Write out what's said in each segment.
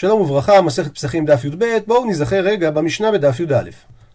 שלום וברכה, מסכת פסחים דף י"ב, בואו נזכר רגע במשנה בדף י"א.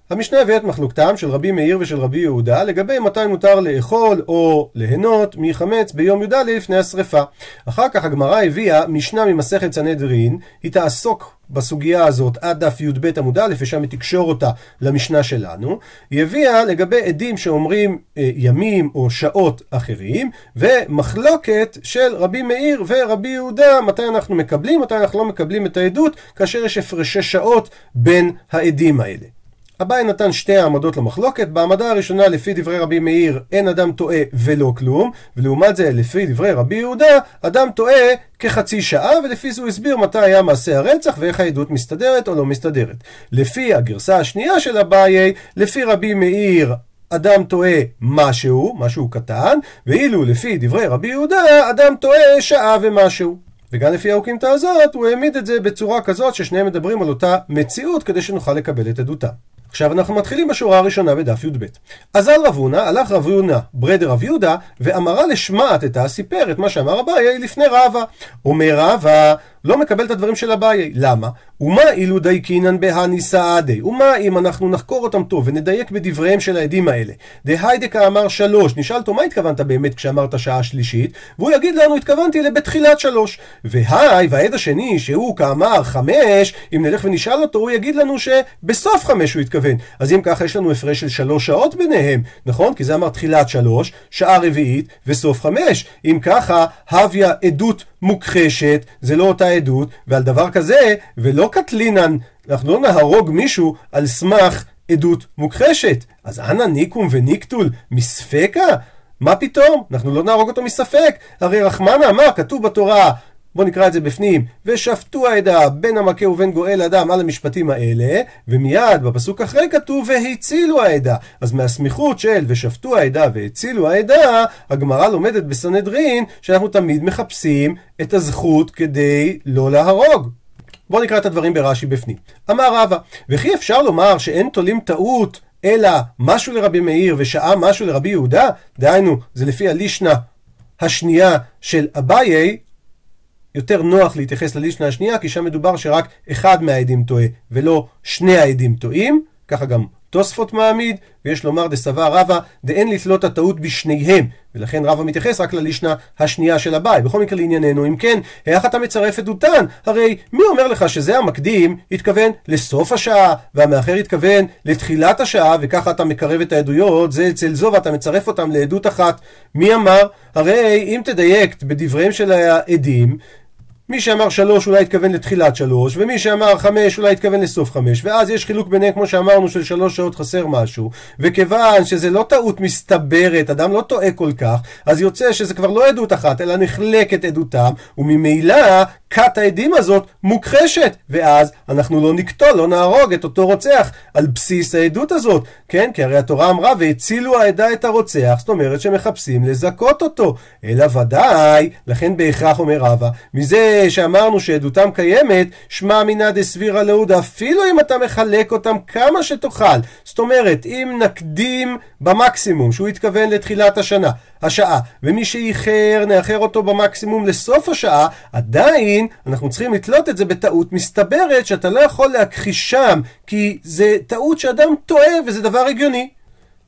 המשנה הביאה את מחלוקתם של רבי מאיר ושל רבי יהודה לגבי מתי מותר לאכול או ליהנות מחמץ ביום י"א לפני השרפה. אחר כך הגמרא הביאה משנה ממסכת סנהדרין, היא תעסוק בסוגיה הזאת עד דף י"ב עמוד א', ושם היא תקשור אותה למשנה שלנו. היא הביאה לגבי עדים שאומרים אה, ימים או שעות אחרים, ומחלוקת של רבי מאיר ורבי יהודה, מתי אנחנו מקבלים, מתי אנחנו לא מקבלים את העדות, כאשר יש הפרשי שעות בין העדים האלה. אביי נתן שתי העמדות למחלוקת, בעמדה הראשונה לפי דברי רבי מאיר אין אדם טועה ולא כלום, ולעומת זה לפי דברי רבי יהודה אדם טועה כחצי שעה, ולפי זה הוא הסביר מתי היה מעשה הרצח ואיך העדות מסתדרת או לא מסתדרת. לפי הגרסה השנייה של אביי, לפי רבי מאיר אדם טועה משהו, משהו קטן, ואילו לפי דברי רבי יהודה אדם טועה שעה ומשהו. וגם לפי האוקימתא הזאת הוא העמיד את זה בצורה כזאת ששניהם מדברים על אותה מציאות כדי שנוכל לקבל את עדותם. עכשיו אנחנו מתחילים בשורה הראשונה בדף י"ב. אזל רב הונא, הלך רב הונא ברדר רב יהודה, ואמרה לשמעת את סיפר את מה שאמר אביי לפני רבא. אומר רבא, לא מקבל את הדברים של אביי. למה? ומה אילו דייקינן בהני סעדי? ומה אם אנחנו נחקור אותם טוב ונדייק בדבריהם של העדים האלה? דהיידקה אמר שלוש, נשאל אותו מה התכוונת באמת כשאמרת שעה שלישית? והוא יגיד לנו התכוונתי לבתחילת שלוש. והי, והעד השני שהוא כאמר חמש, אם נלך ונשאל אותו הוא יגיד לנו שבסוף חמש הוא התכוון. אז אם ככה יש לנו הפרש של שלוש שעות ביניהם, נכון? כי זה אמר תחילת שלוש, שעה רביעית וסוף חמש. אם ככה, הביה עדות מוכחשת, זה לא אותה עדות, ועל דבר כזה, ולא קטלינן, אנחנו לא נהרוג מישהו על סמך עדות מוכחשת. אז אנא ניקום וניקטול מספקה? מה פתאום? אנחנו לא נהרוג אותו מספק. הרי רחמנה אמר, כתוב בתורה, בואו נקרא את זה בפנים. ושפטו העדה בין המכה ובין גואל אדם על המשפטים האלה, ומיד בפסוק אחרי כתוב והצילו העדה. אז מהסמיכות של ושפטו העדה והצילו העדה, הגמרא לומדת בסנהדרין שאנחנו תמיד מחפשים את הזכות כדי לא להרוג. בואו נקרא את הדברים ברש"י בפנים. אמר רבא, וכי אפשר לומר שאין תולים טעות אלא משהו לרבי מאיר ושעה משהו לרבי יהודה? דהיינו, זה לפי הלישנה השנייה של אביי, יותר נוח להתייחס ללישנה השנייה, כי שם מדובר שרק אחד מהעדים טועה, ולא שני העדים טועים, ככה גם תוספות מעמיד, ויש לומר דסבר רבא דאין לתלות הטעות בשניהם, ולכן רבא מתייחס רק ללישנה השנייה של הבאי. בכל מקרה לענייננו, אם כן, איך אתה מצרף עדותן? הרי מי אומר לך שזה המקדים התכוון לסוף השעה, והמאחר התכוון לתחילת השעה, וככה אתה מקרב את העדויות, זה אצל זו, ואתה מצרף אותם לעדות אחת. מי אמר? הרי אם תדייק בדבריהם של העדים, מי שאמר שלוש אולי התכוון לתחילת שלוש, ומי שאמר חמש אולי התכוון לסוף חמש, ואז יש חילוק ביניהם כמו שאמרנו של שלוש שעות חסר משהו, וכיוון שזה לא טעות מסתברת, אדם לא טועה כל כך, אז יוצא שזה כבר לא עדות אחת, אלא נחלקת עדותם, וממילא כת העדים הזאת מוכחשת, ואז אנחנו לא נקטול, לא נהרוג את אותו רוצח על בסיס העדות הזאת, כן? כי הרי התורה אמרה והצילו העדה את הרוצח, זאת אומרת שמחפשים לזכות אותו, אלא ודאי, לכן בהכרח אומר רבא, מזה שאמרנו שעדותם קיימת, שמע אמינא דסבירא לאוד, אפילו אם אתה מחלק אותם כמה שתוכל, זאת אומרת, אם נקדים במקסימום, שהוא התכוון לתחילת השנה, השעה, ומי שאיחר, נאחר אותו במקסימום לסוף השעה, עדיין אנחנו צריכים לתלות את זה בטעות מסתברת שאתה לא יכול להכחישם, כי זה טעות שאדם טועה וזה דבר הגיוני.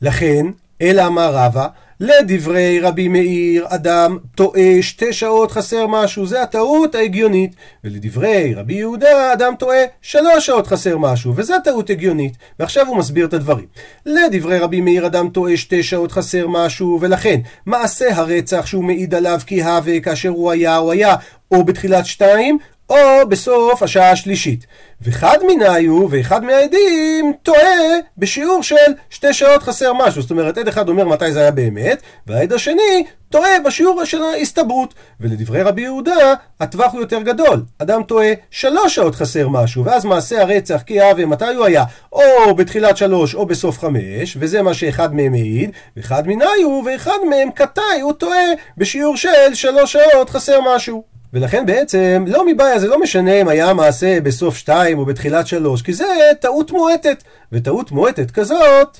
לכן, אלא אמר רבא, לדברי רבי מאיר, אדם טועה שתי שעות חסר משהו, זה הטעות ההגיונית. ולדברי רבי יהודה, אדם טועה שלוש שעות חסר משהו, וזה הטעות הגיונית. ועכשיו הוא מסביר את הדברים. לדברי רבי מאיר, אדם טועה שתי שעות חסר משהו, ולכן מעשה הרצח שהוא מעיד עליו כי הווה כאשר הוא היה, הוא היה, או בתחילת שתיים, או בסוף השעה השלישית. וחד מנהיו ואחד מהעדים טועה בשיעור של שתי שעות חסר משהו. זאת אומרת, עד אחד אומר מתי זה היה באמת, והעד השני טועה בשיעור של ההסתברות. ולדברי רבי יהודה, הטווח הוא יותר גדול. אדם טועה שלוש שעות חסר משהו, ואז מעשה הרצח כי הווה מתי הוא היה, או בתחילת שלוש או בסוף חמש, וזה מה שאחד מהם העיד, ואחד מנהיו ואחד מהם קטעי, הוא טועה בשיעור של שלוש שעות חסר משהו. ולכן בעצם לא מבעיה זה לא משנה אם היה מעשה בסוף שתיים או בתחילת שלוש, כי זה טעות מועטת, וטעות מועטת כזאת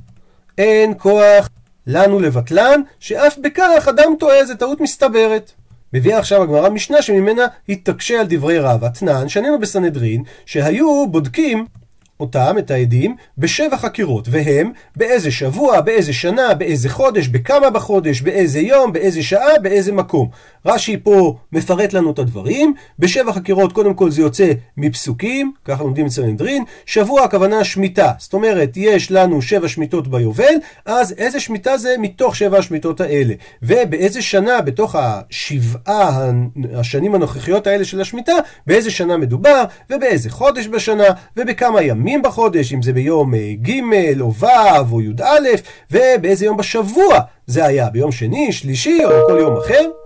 אין כוח לנו לבטלן, שאף בכך אדם טועה, זה טעות מסתברת. מביאה עכשיו הגמרא משנה שממנה היא תקשה על דברי רב. אתנן, שנינו בסנהדרין, שהיו בודקים אותם, את העדים, בשבע חקירות, והם באיזה שבוע, באיזה שנה, באיזה חודש, בכמה בחודש, באיזה יום, באיזה שעה, באיזה מקום. רש"י פה מפרט לנו את הדברים, בשבע חקירות קודם כל זה יוצא מפסוקים, ככה לומדים את סנהדרין, שבוע הכוונה שמיטה, זאת אומרת יש לנו שבע שמיטות ביובל, אז איזה שמיטה זה מתוך שבע השמיטות האלה, ובאיזה שנה בתוך השבעה השנים הנוכחיות האלה של השמיטה, באיזה שנה מדובר, ובאיזה חודש בשנה, ובכמה ימים. בחודש, אם זה ביום אה, ג' או ו' או י"א, ובאיזה יום בשבוע זה היה, ביום שני, שלישי או כל יום אחר.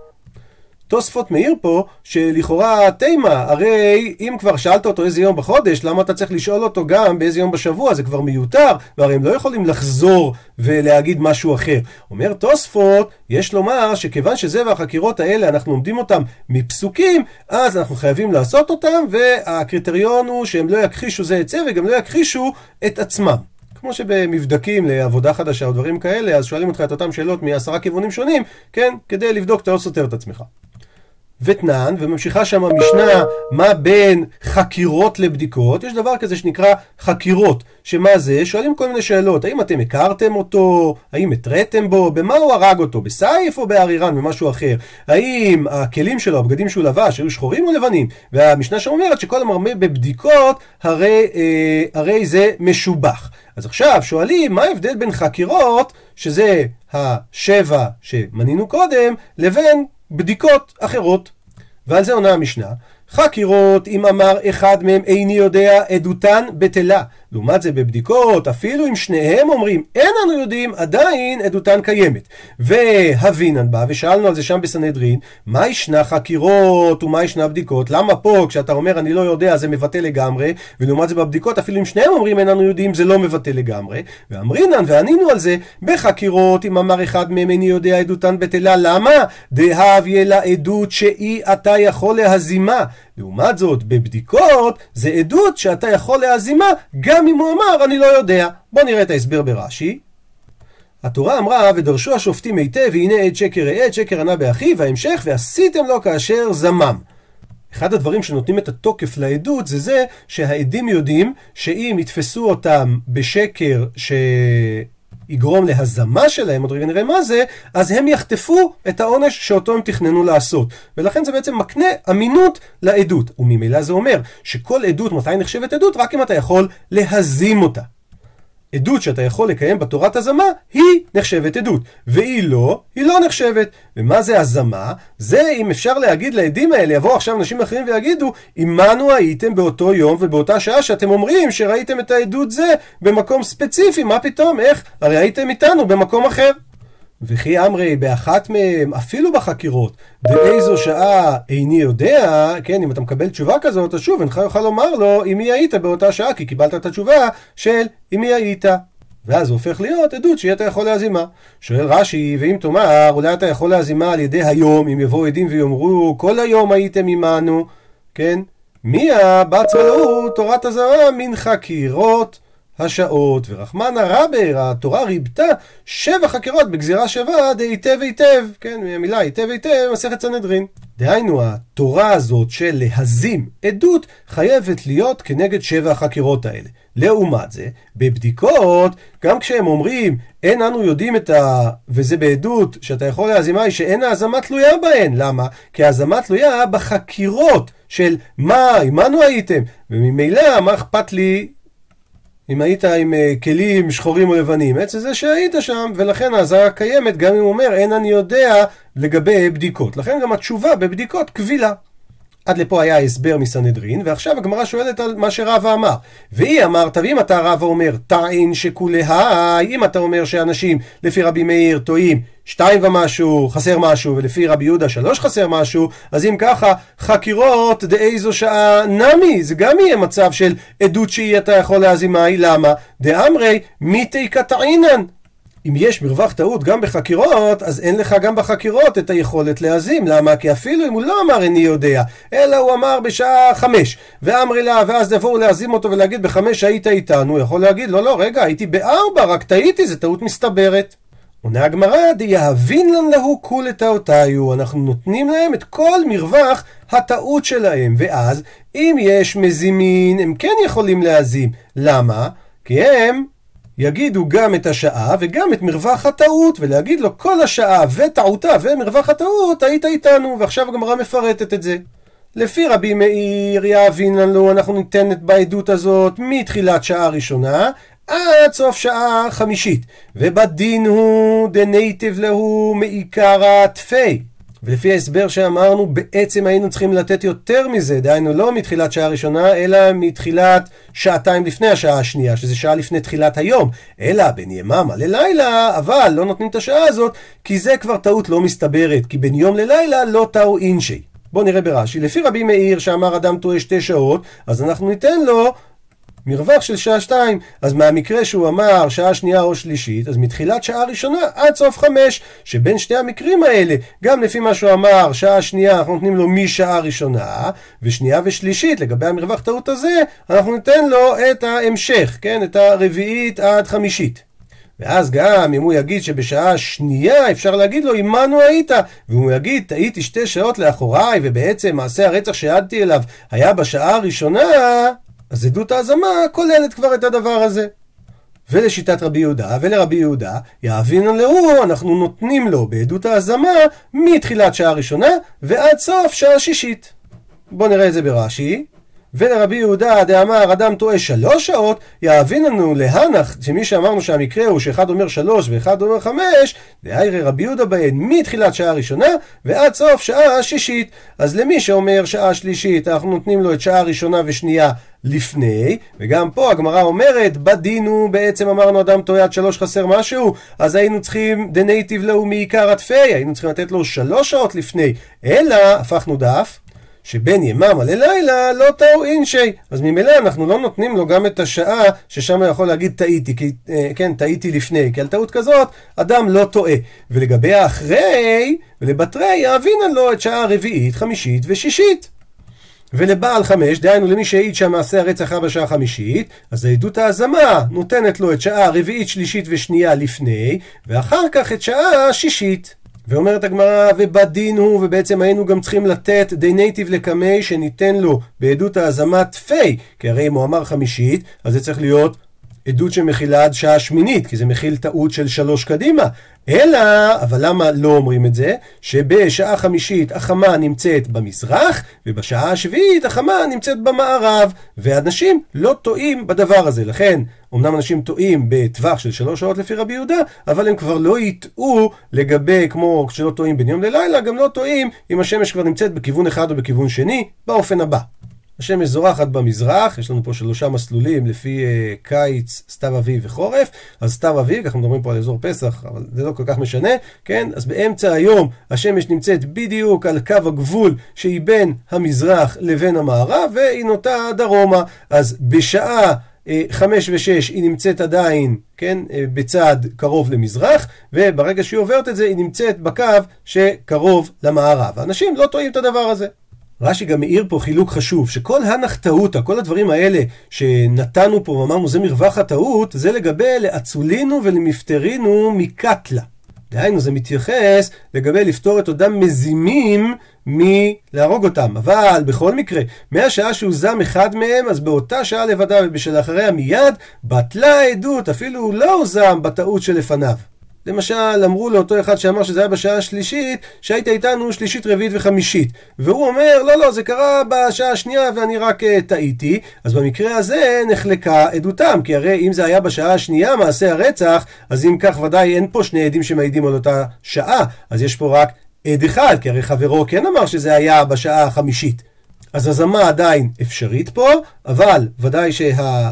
תוספות מעיר פה שלכאורה תימה, הרי אם כבר שאלת אותו איזה יום בחודש, למה אתה צריך לשאול אותו גם באיזה יום בשבוע? זה כבר מיותר, והרי הם לא יכולים לחזור ולהגיד משהו אחר. אומר תוספות, יש לומר שכיוון שזה והחקירות האלה, אנחנו לומדים אותם מפסוקים, אז אנחנו חייבים לעשות אותם, והקריטריון הוא שהם לא יכחישו זה את זה וגם לא יכחישו את עצמם. כמו שבמבדקים לעבודה חדשה או דברים כאלה, אז שואלים אותך את אותן שאלות מעשרה כיוונים שונים, כן? כדי לבדוק אתה לא סותר את עצמך. ותנן, וממשיכה שם המשנה מה בין חקירות לבדיקות, יש דבר כזה שנקרא חקירות, שמה זה? שואלים כל מיני שאלות, האם אתם הכרתם אותו? האם התריתם בו? במה הוא הרג אותו? בסייף או בארירן? במשהו אחר? האם הכלים שלו, הבגדים שהוא לבש, היו שחורים או לבנים? והמשנה שם אומרת שכל המרמה בבדיקות, הרי, אה, הרי זה משובח. אז עכשיו שואלים, מה ההבדל בין חקירות, שזה השבע שמנינו קודם, לבין בדיקות אחרות. ועל זה עונה המשנה, חקירות, אם אמר אחד מהם איני יודע, עדותן בטלה. לעומת זה בבדיקות, אפילו אם שניהם אומרים אין אנו יודעים, עדיין עדותן קיימת. והבינן בא, ושאלנו על זה שם בסנהדרין, מה ישנה חקירות ומה ישנה בדיקות? למה פה כשאתה אומר אני לא יודע זה מבטא לגמרי, ולעומת זה בבדיקות אפילו אם שניהם אומרים אין אנו יודעים זה לא מבטא לגמרי. ואמרינן וענינו על זה, בחקירות אם אמר אחד מהם איני יודע עדותן בטלה, למה? דהביה לה עדות שאי אתה יכול להזימה. לעומת זאת, בבדיקות זה עדות שאתה יכול להזימה גם אם הוא אמר אני לא יודע. בוא נראה את ההסבר ברש"י. התורה אמרה, ודרשו השופטים היטב, והנה עד שקר העד, שקר ענה באחיו, וההמשך, ועשיתם לו כאשר זמם. אחד הדברים שנותנים את התוקף לעדות זה זה שהעדים יודעים שאם יתפסו אותם בשקר ש... יגרום להזמה שלהם, עוד רגע נראה מה זה, אז הם יחטפו את העונש שאותו הם תכננו לעשות. ולכן זה בעצם מקנה אמינות לעדות. וממילא זה אומר שכל עדות, מתי נחשבת עדות? רק אם אתה יכול להזים אותה. עדות שאתה יכול לקיים בתורת הזמה, היא נחשבת עדות. והיא לא, היא לא נחשבת. ומה זה הזמה? זה אם אפשר להגיד לעדים האלה, יבואו עכשיו אנשים אחרים ויגידו, עמנו הייתם באותו יום ובאותה שעה שאתם אומרים שראיתם את העדות זה במקום ספציפי, מה פתאום, איך? הרי הייתם איתנו במקום אחר. וכי אמרי באחת מהם, אפילו בחקירות, באיזו שעה איני יודע, כן, אם אתה מקבל תשובה כזאת, אז שוב, אינך יוכל לומר לו עם מי היית באותה שעה, כי קיבלת את התשובה של עם מי היית. ואז זה הופך להיות עדות שיהיה אתה יכול להזימה. שואל רש"י, ואם תאמר, אולי אתה יכול להזימה על ידי היום, אם יבואו עדים ויאמרו, כל היום הייתם עמנו, כן? מי הבצר הוא תורת הזרה מן חקירות. השעות, ורחמנא רבר, התורה ריבתה שבע חקירות בגזירה שווה דהיטב היטב, כן, מהמילה היטב היטב, מסכת סנהדרין. דהיינו, התורה הזאת של להזים עדות חייבת להיות כנגד שבע החקירות האלה. לעומת זה, בבדיקות, גם כשהם אומרים אין אנו יודעים את ה... וזה בעדות שאתה יכול להזימה היא שאין האזמה תלויה בהן. למה? כי האזמה תלויה בחקירות של מה, עמנו הייתם, וממילא מה אכפת לי אם היית עם uh, כלים שחורים או לבנים, עצם זה שהיית שם, ולכן האזהרה קיימת, גם אם הוא אומר, אין אני יודע לגבי בדיקות. לכן גם התשובה בבדיקות קבילה. עד לפה היה הסבר מסנהדרין, ועכשיו הגמרא שואלת על מה שרבא אמר. והיא אמרת, ואם אתה רבא אומר, טעין שכולהי, אם אתה אומר שאנשים לפי רבי מאיר טועים שתיים ומשהו חסר משהו, ולפי רבי יהודה שלוש חסר משהו, אז אם ככה, חקירות דאיזו שעה נמי, זה גם יהיה מצב של עדות שהיא אתה יכול להזימי, למה? דאמרי מיתי קטעינן, אם יש מרווח טעות גם בחקירות, אז אין לך גם בחקירות את היכולת להזים. למה? כי אפילו אם הוא לא אמר איני יודע, אלא הוא אמר בשעה חמש, ואמרי לה, ואז יבואו להזים אותו ולהגיד בחמש היית איתנו, הוא יכול להגיד, לא, לא, רגע, הייתי בארבע, רק טעיתי, זו טעות מסתברת. עונה הגמרא, דיהבין לן להו כול לטעותיו, אנחנו נותנים להם את כל מרווח הטעות שלהם, ואז אם יש מזימין, הם כן יכולים להזים. למה? כי הם יגידו גם את השעה וגם את מרווח הטעות, ולהגיד לו כל השעה וטעותה ומרווח הטעות, היית איתנו, ועכשיו הגמרא מפרטת את זה. לפי רבי מאיר יאבין לנו, אנחנו ניתן בעדות הזאת מתחילת שעה ראשונה עד סוף שעה חמישית. ובדין הוא דנייטיב להו מעיקרא תפי. ולפי ההסבר שאמרנו, בעצם היינו צריכים לתת יותר מזה, דהיינו לא מתחילת שעה ראשונה, אלא מתחילת שעתיים לפני השעה השנייה, שזה שעה לפני תחילת היום, אלא בין יממה ללילה, אבל לא נותנים את השעה הזאת, כי זה כבר טעות לא מסתברת, כי בין יום ללילה לא טעו אינשי. בואו נראה ברש"י, לפי רבי מאיר שאמר אדם טועה שתי שעות, אז אנחנו ניתן לו מרווח של שעה שתיים. אז מהמקרה שהוא אמר שעה שנייה או שלישית, אז מתחילת שעה ראשונה עד סוף חמש, שבין שתי המקרים האלה, גם לפי מה שהוא אמר, שעה שנייה אנחנו נותנים לו משעה ראשונה, ושנייה ושלישית, לגבי המרווח טעות הזה, אנחנו ניתן לו את ההמשך, כן? את הרביעית עד חמישית. ואז גם אם הוא יגיד שבשעה שנייה אפשר להגיד לו עמנו היית ואם הוא יגיד טעיתי שתי שעות לאחוריי ובעצם מעשה הרצח שהעדתי אליו היה בשעה הראשונה אז עדות ההזמה כוללת כבר את הדבר הזה. ולשיטת רבי יהודה ולרבי יהודה, יאבינן להוא, אנחנו נותנים לו בעדות ההזמה מתחילת שעה ראשונה ועד סוף שעה שישית. בואו נראה את זה ברש"י. ולרבי יהודה דאמר אדם טועה שלוש שעות, יאבין לנו להנח, שמי שאמרנו שהמקרה הוא שאחד אומר שלוש ואחד אומר חמש, דהיירי רבי יהודה בהן מתחילת שעה ראשונה ועד סוף שעה שישית. אז למי שאומר שעה שלישית, אנחנו נותנים לו את שעה ראשונה ושנייה לפני, וגם פה הגמרא אומרת, בדין הוא בעצם אמרנו אדם טועה עד שלוש חסר משהו, אז היינו צריכים דנייטיב להו מעיקר התפי, היינו צריכים לתת לו שלוש שעות לפני, אלא הפכנו דף. שבין יממה ללילה לא טעו אינשי. אז ממילא אנחנו לא נותנים לו גם את השעה ששם הוא יכול להגיד טעיתי, כי, אה, כן, טעיתי לפני, כי על טעות כזאת אדם לא טועה. ולגבי האחרי, ולבתרי יאבינן לו את שעה רביעית, חמישית ושישית. ולבעל חמש, דהיינו למי שהעיד שהמעשה הרצח היה בשעה חמישית, אז העדות ההזמה נותנת לו את שעה רביעית, שלישית ושנייה לפני, ואחר כך את שעה שישית. ואומרת הגמרא, ובדין הוא, ובעצם היינו גם צריכים לתת די נייטיב לקמי שניתן לו בעדות האזמת פי, כי הרי אם הוא אמר חמישית, אז זה צריך להיות עדות שמכילה עד שעה שמינית, כי זה מכיל טעות של שלוש קדימה. אלא, אבל למה לא אומרים את זה? שבשעה חמישית החמה נמצאת במזרח, ובשעה השביעית החמה נמצאת במערב, ואנשים לא טועים בדבר הזה. לכן, אמנם אנשים טועים בטווח של שלוש שעות לפי רבי יהודה, אבל הם כבר לא יטעו לגבי, כמו שלא טועים בין יום ללילה, גם לא טועים אם השמש כבר נמצאת בכיוון אחד או בכיוון שני, באופן הבא. השמש זורחת במזרח, יש לנו פה שלושה מסלולים לפי uh, קיץ, סתיו אביב וחורף, אז סתיו אביב, אנחנו מדברים פה על אזור פסח, אבל זה לא כל כך משנה, כן? אז באמצע היום השמש נמצאת בדיוק על קו הגבול שהיא בין המזרח לבין המערב, והיא נוטה דרומה. אז בשעה אה, חמש ושש היא נמצאת עדיין, כן, אה, בצד קרוב למזרח, וברגע שהיא עוברת את זה היא נמצאת בקו שקרוב למערב. האנשים לא טועים את הדבר הזה. רש"י גם העיר פה חילוק חשוב, שכל הנח טעותא, כל הדברים האלה שנתנו פה ואמרנו זה מרווח הטעות, זה לגבי לאצולינו ולמפטרינו מקטלה. דהיינו, זה מתייחס לגבי לפתור את אותם מזימים מלהרוג אותם. אבל בכל מקרה, מהשעה שהוא זם אחד מהם, אז באותה שעה לבדה ובשלאחריה מיד, בטלה העדות, אפילו הוא לא הוזם בטעות שלפניו. למשל, אמרו לאותו אחד שאמר שזה היה בשעה השלישית, שהיית איתנו שלישית, רביעית וחמישית. והוא אומר, לא, לא, זה קרה בשעה השנייה ואני רק uh, טעיתי. אז במקרה הזה נחלקה עדותם, כי הרי אם זה היה בשעה השנייה מעשה הרצח, אז אם כך ודאי אין פה שני עדים שמעידים על אותה שעה. אז יש פה רק עד אחד, כי הרי חברו כן אמר שזה היה בשעה החמישית. אז הזמה עדיין אפשרית פה, אבל ודאי שה...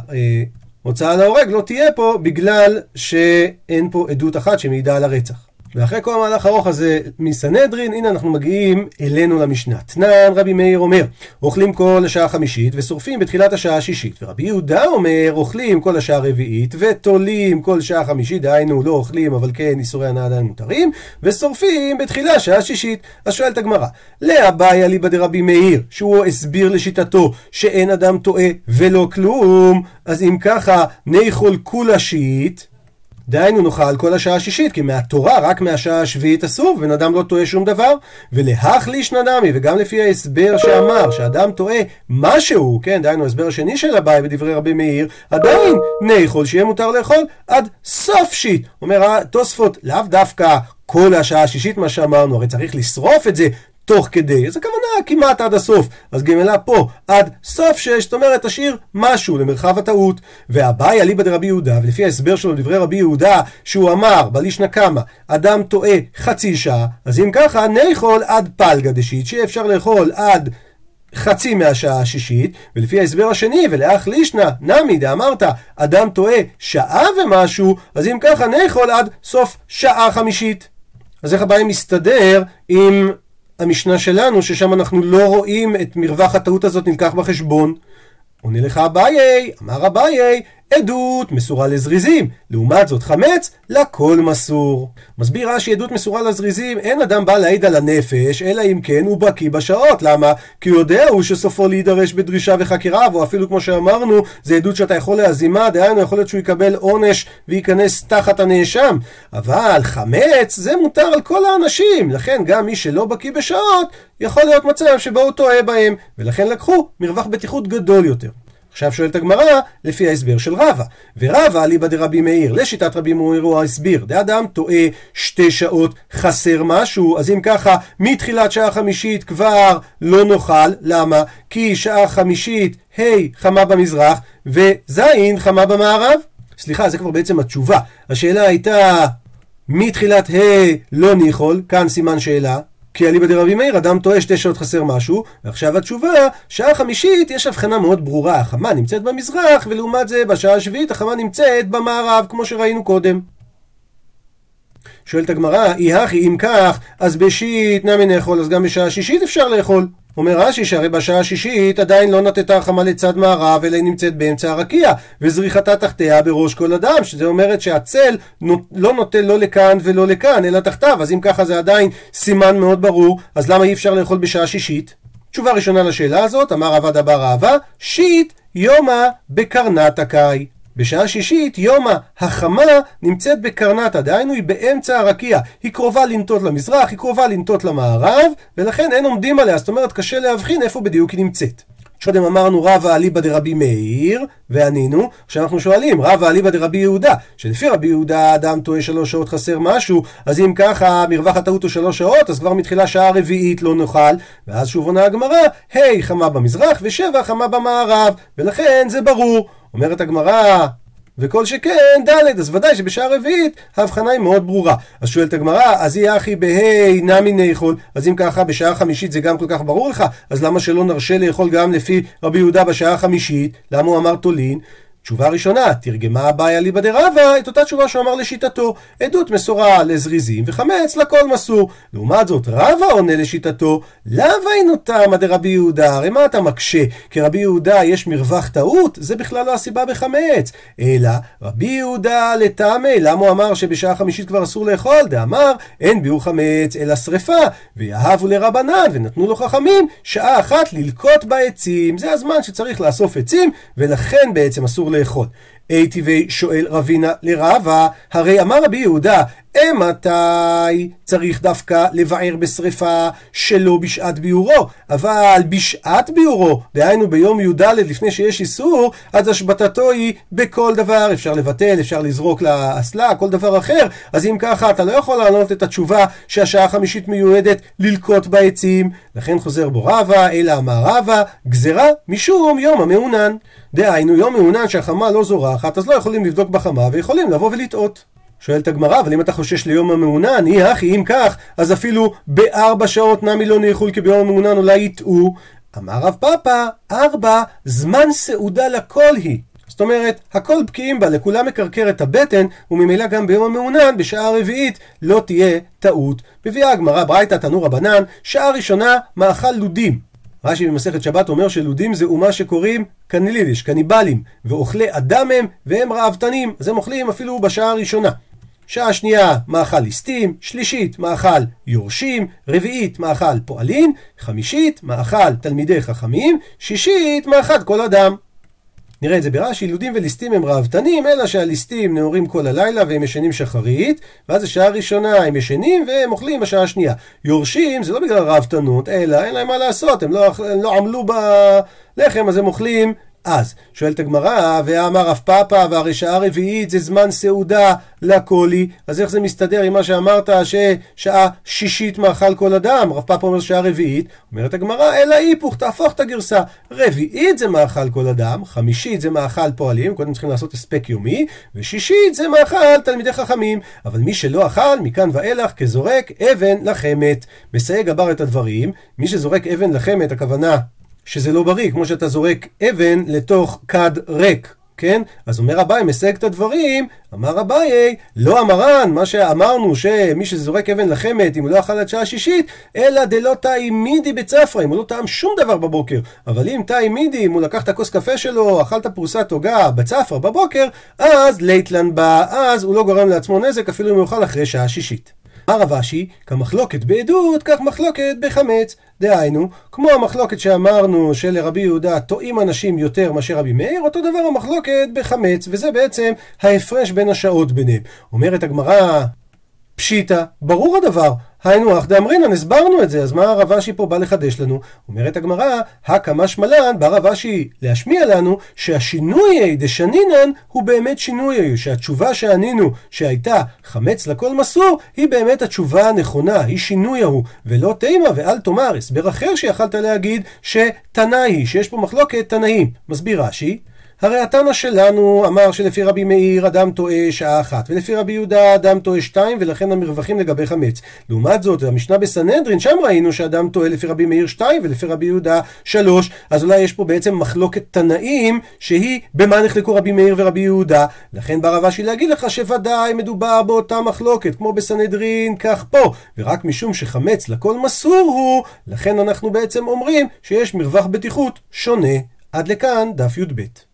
אה, הוצאה להורג לא תהיה פה בגלל שאין פה עדות אחת שמעידה על הרצח. ואחרי כל המהלך הארוך הזה מסנהדרין, הנה אנחנו מגיעים אלינו למשנה. תנן רבי מאיר אומר, אוכלים כל השעה החמישית ושורפים בתחילת השעה השישית. ורבי יהודה אומר, אוכלים כל השעה הרביעית ותולים כל שעה חמישית, דהיינו לא אוכלים אבל כן איסורי הנאה עדיין מותרים, ושורפים בתחילה שעה שישית. אז שואלת הגמרא, לאביי אליבא דרבי מאיר, שהוא הסביר לשיטתו שאין אדם טועה ולא כלום, אז אם ככה, ניכול כולה שיט, דהיינו נאכל כל השעה השישית, כי מהתורה רק מהשעה השביעית אסור, ובן אדם לא טועה שום דבר. ולהך לישנא נמי, וגם לפי ההסבר שאמר, שאדם טועה משהו, כן, דהיינו ההסבר השני של אביי בדברי רבי מאיר, עדיין ניכול שיהיה מותר לאכול עד סוף שיט. אומר התוספות, לאו דווקא כל השעה השישית מה שאמרנו, הרי צריך לשרוף את זה תוך כדי, אז הכוונה כמעט עד הסוף. אז גמלה פה עד סוף שש, זאת אומרת תשאיר משהו למרחב הטעות. והבעיה ליבא דרבי יהודה, ולפי ההסבר שלו לדברי רבי יהודה, שהוא אמר בלישנא קמא, אדם טועה חצי שעה, אז אם ככה נאכול עד פלגה דשית, שיהיה אפשר לאכול עד חצי מהשעה השישית, ולפי ההסבר השני, ולאח לישנא, נמי דאמרת, אדם טועה שעה ומשהו, אז אם ככה נאכול עד סוף שעה חמישית. אז איך הבעיה מסתדר עם המשנה שלנו, ששם אנחנו לא רואים את מרווח הטעות הזאת נלקח בחשבון? עונה לך אביי, אמר אביי, עדות מסורה לזריזים, לעומת זאת חמץ לכל מסור. מסביר רש"י עדות מסורה לזריזים, אין אדם בא להעיד על הנפש, אלא אם כן הוא בקיא בשעות. למה? כי יודע הוא שסופו להידרש בדרישה וחקירה, או אפילו כמו שאמרנו, זה עדות שאתה יכול להזימה, דהיינו יכול להיות שהוא יקבל עונש וייכנס תחת הנאשם. אבל חמץ זה מותר על כל האנשים, לכן גם מי שלא בקיא בשעות, יכול להיות מצב שבו הוא טועה בהם, ולכן לקחו מרווח בטיחות גדול יותר. עכשיו שואלת הגמרא, לפי ההסבר של רבא. ורבא אליבא דרבי מאיר, לשיטת רבי מאיר הוא ההסביר. דאדם טועה שתי שעות, חסר משהו, אז אם ככה, מתחילת שעה חמישית כבר לא נאכל. למה? כי שעה חמישית, ה' חמה במזרח, וז' חמה במערב. סליחה, זה כבר בעצם התשובה. השאלה הייתה, מתחילת ה' לא ניחול, כאן סימן שאלה. כי אליבא דרבי מאיר, אדם טועה שתי שעות חסר משהו, ועכשיו התשובה, שעה חמישית יש הבחנה מאוד ברורה, החמה נמצאת במזרח, ולעומת זה בשעה השביעית החמה נמצאת במערב, כמו שראינו קודם. שואלת הגמרא, אי הכי אם כך, אז בשיט נמי נאכול, אז גם בשעה שישית אפשר לאכול. אומר רש"י שהרי בשעה השישית עדיין לא נטטה החמה לצד מערב, אלא היא נמצאת באמצע הרקיע, וזריחתה תחתיה בראש כל אדם, שזה אומרת שהצל לא נוטה לא לכאן ולא לכאן, אלא תחתיו, אז אם ככה זה עדיין סימן מאוד ברור, אז למה אי אפשר לאכול בשעה שישית? תשובה ראשונה לשאלה הזאת, אמר עבד אבר אהבה, שיט יומא בקרנת הקאי. בשעה שישית, יומא החמה נמצאת בקרנטה, דהיינו היא באמצע הרקיע. היא קרובה לנטות למזרח, היא קרובה לנטות למערב, ולכן אין עומדים עליה, זאת אומרת קשה להבחין איפה בדיוק היא נמצאת. קודם אמרנו רבא אליבא דרבי מאיר, וענינו, עכשיו אנחנו שואלים, רבא אליבא דרבי יהודה, שלפי רבי יהודה אדם טועה שלוש שעות חסר משהו, אז אם ככה מרווח הטעות הוא שלוש שעות, אז כבר מתחילה שעה רביעית לא נאכל, ואז שוב עונה הגמרא, ה' חמה במזרח ושבע חמה במערב, ולכן זה ברור. אומרת הגמרא, וכל שכן ד', אז ודאי שבשעה רביעית ההבחנה היא מאוד ברורה. אז שואלת הגמרא, אז יהיה אחי בה' נמי נאכול, אז אם ככה בשעה חמישית זה גם כל כך ברור לך, אז למה שלא נרשה לאכול גם לפי רבי יהודה בשעה החמישית? למה הוא אמר תולין? תשובה ראשונה, תרגמה אביי אליבא דרבא את אותה תשובה שהוא אמר לשיטתו, עדות מסורה לזריזים וחמץ לכל מסור. לעומת זאת, רבא עונה לשיטתו, לאו אינו תמא דרבי יהודה, הרי מה אתה מקשה? כי רבי יהודה יש מרווח טעות, זה בכלל לא הסיבה בחמץ. אלא, רבי יהודה לטעמי, למה הוא אמר שבשעה חמישית כבר אסור לאכול? דאמר, אין ביאור חמץ אלא שרפה, ויהבו לרבנן, ונתנו לו חכמים, שעה אחת ללקוט בעצים. זה הזמן שצריך לאסוף עצים, ולכן בעצם אסור לאכול. לאכול. היטיבי שואל רבינה לרבה, הרי אמר רבי יהודה, אימתי צריך דווקא לבער בשרפה שלא בשעת ביורו, אבל בשעת ביורו, דהיינו ביום י"ד לפני שיש איסור, אז השבתתו היא בכל דבר, אפשר לבטל, אפשר לזרוק לאסלה, כל דבר אחר, אז אם ככה אתה לא יכול לענות את התשובה שהשעה החמישית מיועדת ללקוט בעצים, לכן חוזר בו רבא, אלא אמר רבא, גזרה משום יום המעונן. דהיינו יום מעונן שהחמה לא זורחת, אז לא יכולים לבדוק בחמה ויכולים לבוא ולטעות. שואלת הגמרא, אבל אם אתה חושש ליום המעונן, אי הכי, אם כך, אז אפילו בארבע שעות נמי לא נאכול כי ביום המעונן אולי יטעו. אמר רב פאפא, ארבע, זמן סעודה לכל היא. זאת אומרת, הכל בקיאים בה, לכולם מקרקר את הבטן, וממילא גם ביום המעונן, בשעה הרביעית, לא תהיה טעות. מביאה הגמרא ברייתא תנו רבנן, שעה ראשונה, מאכל לודים. רש"י במסכת שבת אומר שלודים זה אומה שקוראים קנילידיש, קניבלים, ואוכלי אדם הם, והם ראוותנים, אז הם אוכלים אפילו בשעה הראשונה. שעה שנייה מאכל ליסטים, שלישית מאכל יורשים, רביעית מאכל פועלין, חמישית מאכל תלמידי חכמים, שישית מאכל כל אדם. נראה את זה ברש"י, ילודים וליסטים הם ראוותנים, אלא שהליסטים נאורים כל הלילה והם ישנים שחרית, ואז השעה הראשונה הם ישנים והם אוכלים בשעה השנייה. יורשים זה לא בגלל ראוותנות, אלא אין להם מה לעשות, הם לא, הם לא עמלו בלחם, אז הם אוכלים אז. שואלת הגמרא, ואמר רב פאפא, והרי שעה רביעית זה זמן סעודה לקולי, אז איך זה מסתדר עם מה שאמרת ששעה שישית מאכל כל אדם? רב פאפא אומר שעה רביעית, אומרת הגמרא, אלא היפוך, תהפוך את הגרסה. רביעית זה מאכל כל אדם, חמישית זה מאכל פועלים, קודם צריכים לעשות הספק יומי, ושישית זה מאכל תלמידי חכמים. אבל מי שלא אכל, מכאן ואילך כזורק אבן לחמת. מסייג הבר את הדברים, מי שזורק אבן לחמת, הכוונה שזה לא בריא, כמו שאתה זורק אבן לתוך כד ריק. כן? אז אומר אביי, מסייג את הדברים, אמר אביי, לא המרן, מה שאמרנו שמי שזורק אבן לחמת, אם הוא לא אכל עד שעה שישית, אלא דלא תאי מידי בצפרא, אם הוא לא טעם שום דבר בבוקר. אבל אם תאי מידי, אם הוא לקח את הכוס קפה שלו, אכל את הפרוסת עוגה בצפרא בבוקר, אז לייטלן בא, אז הוא לא גורם לעצמו נזק, אפילו אם הוא יאכל אחרי שעה שישית. אמר רב אשי, כמחלוקת בעדות, כך מחלוקת בחמץ. דהיינו, כמו המחלוקת שאמרנו שלרבי יהודה טועים אנשים יותר מאשר רבי מאיר, אותו דבר המחלוקת בחמץ, וזה בעצם ההפרש בין השעות ביניהם. אומרת הגמרא, פשיטא, ברור הדבר. היינו אח דאמרינן, הסברנו את זה, אז מה הרב אשי פה בא לחדש לנו? אומרת הגמרא, הקא שמלן, בא רב אשי להשמיע לנו שהשינוי דשנינן הוא באמת שינוי, שהתשובה שענינו שהייתה חמץ לכל מסור, היא באמת התשובה הנכונה, היא שינוי ההוא, ולא תימה ואל תאמר, הסבר אחר שיכלת להגיד שתנאי שיש פה מחלוקת תנאים. מסביר רש"י, הרי התנא שלנו אמר שלפי רבי מאיר אדם טועה שעה אחת, ולפי רבי יהודה אדם טועה שתיים, ולכן המרווחים לגבי חמץ. לעומת זאת, המשנה בסנהדרין, שם ראינו שאדם טועה לפי רבי מאיר שתיים, ולפי רבי יהודה שלוש, אז אולי יש פה בעצם מחלוקת תנאים, שהיא במה נחלקו רבי מאיר ורבי יהודה. לכן בא רב להגיד לך שוודאי מדובר באותה מחלוקת, כמו בסנהדרין, כך פה. ורק משום שחמץ לכל מסור הוא, לכן אנחנו בעצם אומרים שיש מרווח בטיחות שונה. עד לכאן דף י"ב.